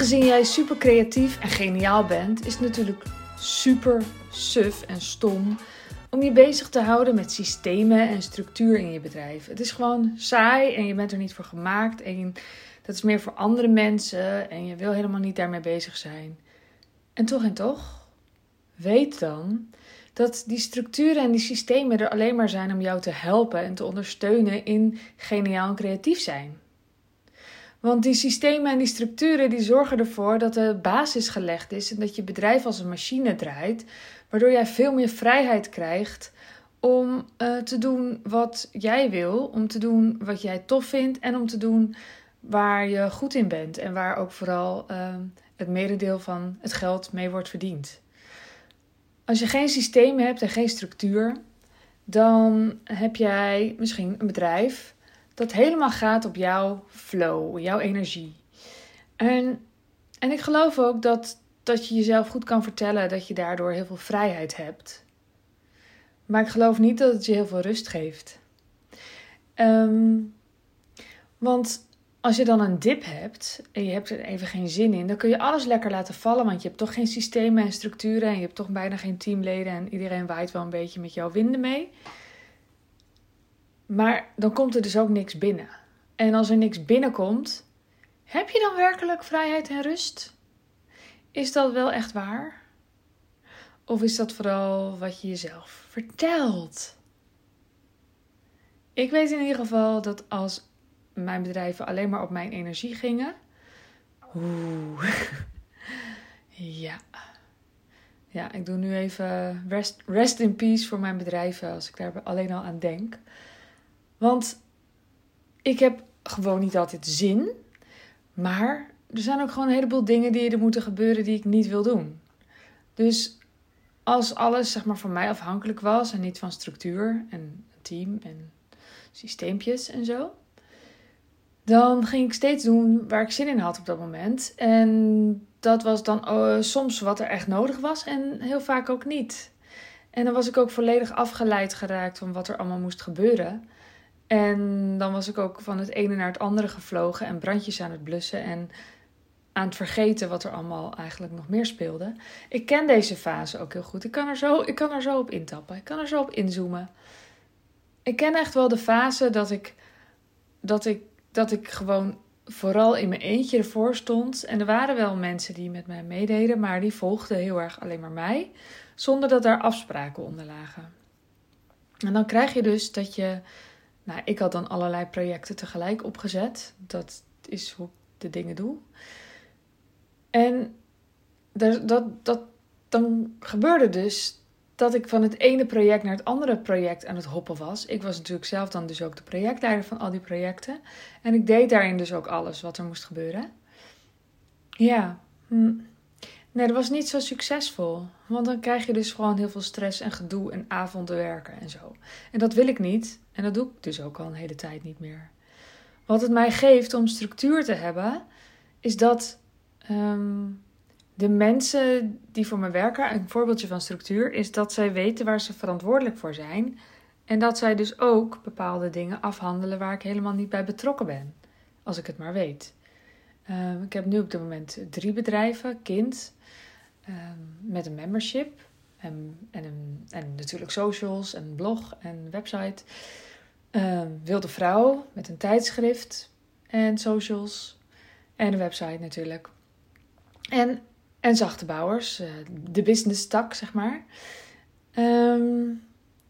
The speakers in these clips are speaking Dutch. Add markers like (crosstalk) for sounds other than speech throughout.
aangezien jij super creatief en geniaal bent, is het natuurlijk super suf en stom om je bezig te houden met systemen en structuur in je bedrijf. Het is gewoon saai en je bent er niet voor gemaakt en dat is meer voor andere mensen en je wil helemaal niet daarmee bezig zijn. En toch en toch, weet dan dat die structuren en die systemen er alleen maar zijn om jou te helpen en te ondersteunen in geniaal en creatief zijn. Want die systemen en die structuren die zorgen ervoor dat de basis gelegd is en dat je bedrijf als een machine draait, waardoor jij veel meer vrijheid krijgt om uh, te doen wat jij wil, om te doen wat jij tof vindt en om te doen waar je goed in bent en waar ook vooral uh, het merendeel van het geld mee wordt verdiend. Als je geen systeem hebt en geen structuur, dan heb jij misschien een bedrijf dat helemaal gaat op jouw flow, jouw energie. En, en ik geloof ook dat, dat je jezelf goed kan vertellen dat je daardoor heel veel vrijheid hebt. Maar ik geloof niet dat het je heel veel rust geeft. Um, want als je dan een dip hebt en je hebt er even geen zin in, dan kun je alles lekker laten vallen, want je hebt toch geen systemen en structuren en je hebt toch bijna geen teamleden en iedereen waait wel een beetje met jouw winden mee. Maar dan komt er dus ook niks binnen. En als er niks binnenkomt, heb je dan werkelijk vrijheid en rust? Is dat wel echt waar? Of is dat vooral wat je jezelf vertelt? Ik weet in ieder geval dat als mijn bedrijven alleen maar op mijn energie gingen. Oeh. (laughs) ja. Ja, ik doe nu even rest, rest in peace voor mijn bedrijven als ik daar alleen al aan denk. Want ik heb gewoon niet altijd zin. Maar er zijn ook gewoon een heleboel dingen die er moeten gebeuren die ik niet wil doen. Dus als alles zeg maar van mij afhankelijk was en niet van structuur en team en systeempjes en zo, dan ging ik steeds doen waar ik zin in had op dat moment. En dat was dan uh, soms wat er echt nodig was en heel vaak ook niet. En dan was ik ook volledig afgeleid geraakt van wat er allemaal moest gebeuren. En dan was ik ook van het ene naar het andere gevlogen en brandjes aan het blussen en aan het vergeten wat er allemaal eigenlijk nog meer speelde. Ik ken deze fase ook heel goed. Ik kan er zo, ik kan er zo op intappen. Ik kan er zo op inzoomen. Ik ken echt wel de fase dat ik, dat ik, dat ik gewoon vooral in mijn eentje ervoor stond. En er waren wel mensen die met mij meededen, maar die volgden heel erg alleen maar mij, zonder dat daar afspraken onder lagen. En dan krijg je dus dat je nou, ik had dan allerlei projecten tegelijk opgezet. Dat is hoe ik de dingen doe. En dat, dat, dat, dan gebeurde dus dat ik van het ene project naar het andere project aan het hoppen was. Ik was natuurlijk zelf dan dus ook de projectleider van al die projecten. En ik deed daarin dus ook alles wat er moest gebeuren. Ja, hm. Nee, dat was niet zo succesvol. Want dan krijg je dus gewoon heel veel stress en gedoe en avonden werken en zo. En dat wil ik niet. En dat doe ik dus ook al een hele tijd niet meer. Wat het mij geeft om structuur te hebben, is dat ehm, de mensen die voor me werken, een voorbeeldje van structuur, is dat zij weten waar ze verantwoordelijk voor zijn. En dat zij dus ook bepaalde dingen afhandelen waar ik helemaal niet bij betrokken ben. Als ik het maar weet. Ehm, ik heb nu op dit moment drie bedrijven, kind, Ehm, met een membership. En, en, een, en natuurlijk socials en blog en website. Uh, Wilde Vrouw met een tijdschrift en socials. En een website natuurlijk. En, en Zachte Bouwers, uh, de business tak, zeg maar. Ehm,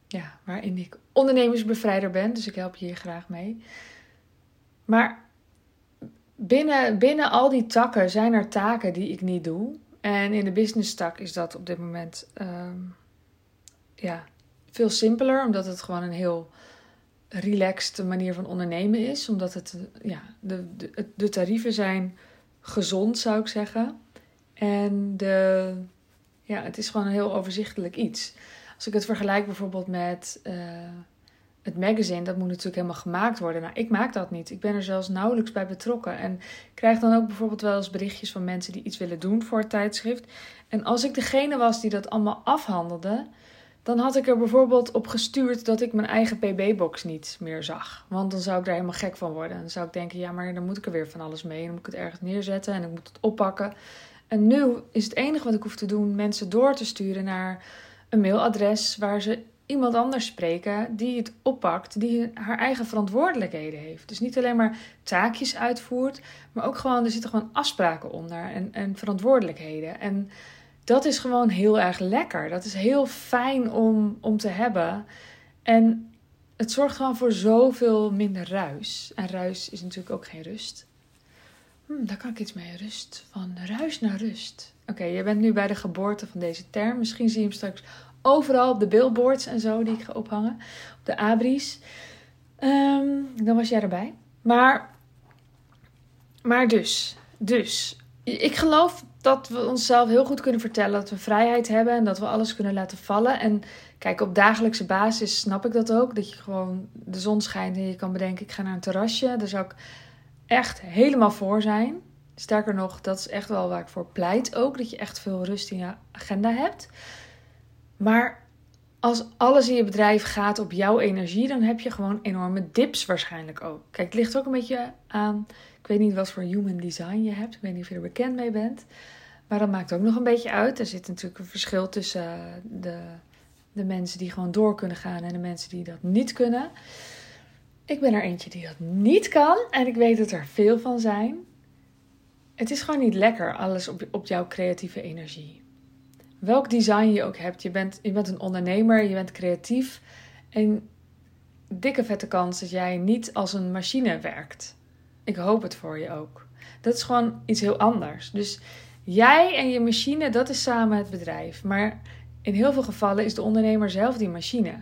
ja, waarin ik ondernemersbevrijder ben, dus ik help je hier graag mee. Maar binnen, binnen al die takken zijn er taken die ik niet doe. En in de business tak is dat op dit moment ehm, ja, veel simpeler, omdat het gewoon een heel relaxed manier van ondernemen is. Omdat het, ja, de, de, de tarieven zijn gezond, zou ik zeggen. En de, ja, het is gewoon een heel overzichtelijk iets. Als ik het vergelijk bijvoorbeeld met uh, het magazine, dat moet natuurlijk helemaal gemaakt worden. Nou, ik maak dat niet. Ik ben er zelfs nauwelijks bij betrokken. En krijg dan ook bijvoorbeeld wel eens berichtjes van mensen die iets willen doen voor het tijdschrift. En als ik degene was die dat allemaal afhandelde, dan had ik er bijvoorbeeld op gestuurd dat ik mijn eigen PB-box niet meer zag. Want dan zou ik daar helemaal gek van worden. Dan zou ik denken, ja, maar dan moet ik er weer van alles mee. Dan moet ik het ergens neerzetten en ik moet het oppakken. En nu is het enige wat ik hoef te doen mensen door te sturen naar een mailadres waar ze iemand anders spreken die het oppakt, die haar eigen verantwoordelijkheden heeft. Dus niet alleen maar taakjes uitvoert, maar ook gewoon, er zitten gewoon afspraken onder en, en verantwoordelijkheden. En dat is gewoon heel erg lekker. Dat is heel fijn om, om te hebben. En het zorgt gewoon voor zoveel minder ruis. En ruis is natuurlijk ook geen rust. Hm, daar kan ik iets mee. Rust. Van ruis naar rust. Oké, je bent nu bij de geboorte van deze term. Misschien zie je hem straks overal op de billboards en zo die ik ga ophangen. Op de abris. Ehm, dan was jij erbij. Maar, maar dus. Dus. Ik geloof dat we onszelf heel goed kunnen vertellen dat we vrijheid hebben en dat we alles kunnen laten vallen. En kijk, op dagelijkse basis snap ik dat ook. Dat je gewoon de zon schijnt en je kan bedenken: ik ga naar een terrasje. Daar zou ik echt helemaal voor zijn. Sterker nog, dat is echt wel waar ik voor pleit ook. Dat je echt veel rust in je agenda hebt. Maar als alles in je bedrijf gaat op jouw energie, dan heb je gewoon enorme dips waarschijnlijk ook. Kijk, het ligt ook een beetje aan. Ik weet niet wat voor human design je hebt. Ik weet niet of je er bekend mee bent. Maar dat maakt ook nog een beetje uit. Er zit natuurlijk een verschil tussen eh, de, de mensen die gewoon door kunnen gaan en de mensen die dat niet kunnen. Ik ben er eentje die dat niet kan en ik weet dat er veel van zijn. Het is gewoon niet lekker, alles op, op jouw creatieve energie. Welk design je ook hebt, je bent, je bent een ondernemer, je bent creatief. En dikke vette kans dat jij niet als een machine werkt. Ik hoop het voor je ook. Dat is gewoon iets heel anders. Dus jij en je machine, dat is samen het bedrijf. Maar in heel veel gevallen is de ondernemer zelf die machine.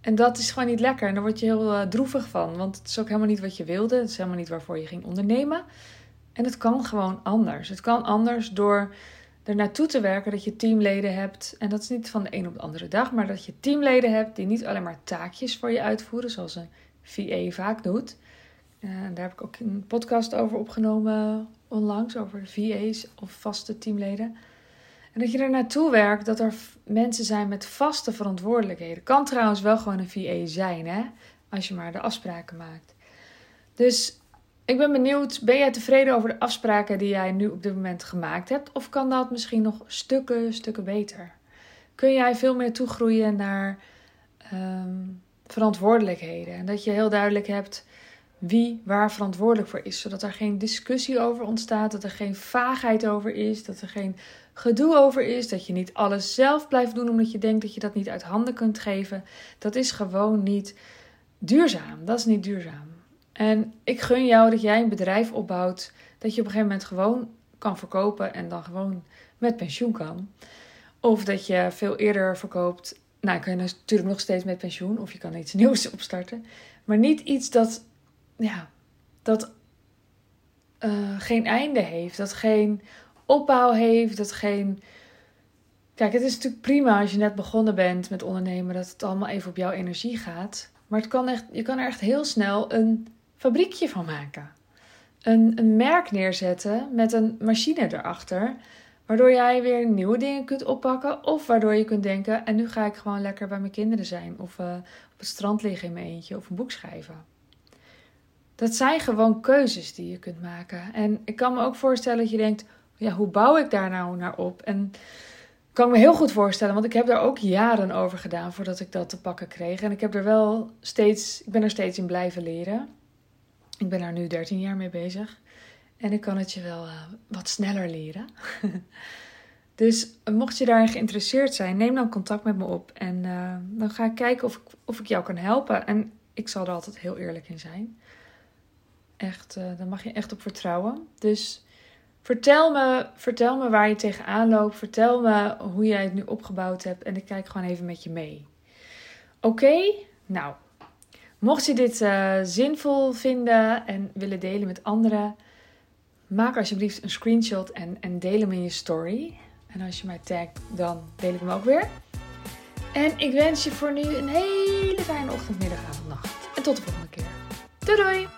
En dat is gewoon niet lekker. En daar word je heel uh, droevig van. Want het is ook helemaal niet wat je wilde. Het is helemaal niet waarvoor je ging ondernemen. En het kan gewoon anders. Het kan anders door er naartoe te werken dat je teamleden hebt. En dat is niet van de een op de andere dag. Maar dat je teamleden hebt die niet alleen maar taakjes voor je uitvoeren. Zoals een VA vaak doet. Uh, daar heb ik ook een podcast over opgenomen onlangs. Over VA's of vaste teamleden. En dat je er naartoe werkt dat er mensen zijn met vaste verantwoordelijkheden. Kan trouwens wel gewoon een VA zijn, hè? Als je maar de afspraken maakt. Dus ik ben benieuwd, ben jij tevreden over de afspraken die jij nu op dit moment gemaakt hebt? Of kan dat misschien nog stukken, stukken beter? Kun jij veel meer toegroeien naar um, verantwoordelijkheden? En dat je heel duidelijk hebt wie waar verantwoordelijk voor is. Zodat er geen discussie over ontstaat, dat er geen vaagheid over is, dat er geen gedoe over is, dat je niet alles zelf blijft doen omdat je denkt dat je dat niet uit handen kunt geven. Dat is gewoon niet duurzaam. Dat is niet duurzaam. En ik gun jou dat jij een bedrijf opbouwt dat je op een gegeven moment gewoon kan verkopen en dan gewoon met pensioen kan. Of dat je veel eerder verkoopt. Nou, kun je natuurlijk nog steeds met pensioen of je kan iets (laughs) nieuws opstarten. Maar niet iets dat, ja, dat uh, geen einde heeft. Dat geen opbouw heeft, dat geen. Kijk, het is natuurlijk prima als je net begonnen bent met ondernemen, dat het allemaal even op jouw energie gaat. Maar het kan echt, je kan er echt heel snel een fabriekje van maken. Een, een merk neerzetten met een machine erachter. Waardoor jij weer nieuwe dingen kunt oppakken. Of waardoor je kunt denken: en nu ga ik gewoon lekker bij mijn kinderen zijn. Of uh, op het strand liggen in mijn eentje. Of een boek schrijven. Dat zijn gewoon keuzes die je kunt maken. En ik kan me ook voorstellen dat je denkt: ja, hoe bouw ik daar nou naar op? En kan ik me heel goed voorstellen, want ik heb daar ook jaren over gedaan voordat ik dat te pakken kreeg. En ik heb er wel steeds, ik ben er steeds in blijven leren. Ik ben daar nu 13 jaar mee bezig. En ik kan het je wel uh, wat sneller leren. (laughs) dus mocht je daarin geïnteresseerd zijn, neem dan contact met me op. En uh, dan ga ik kijken of ik, of ik jou kan helpen. En ik zal er altijd heel eerlijk in zijn. Echt, uh, daar mag je echt op vertrouwen. Dus Vertel me, vertel me waar je tegenaan loopt. Vertel me hoe jij het nu opgebouwd hebt. En ik kijk gewoon even met je mee. Oké? Nou, mocht je dit uh, zinvol vinden en willen delen met anderen, maak alsjeblieft een screenshot en, en deel hem in je story. En als je mij tagt, dan deel ik hem ook weer. En ik wens je voor nu een hele fijne ochtend, middag, avond, nacht. En tot de volgende keer. Doei doei!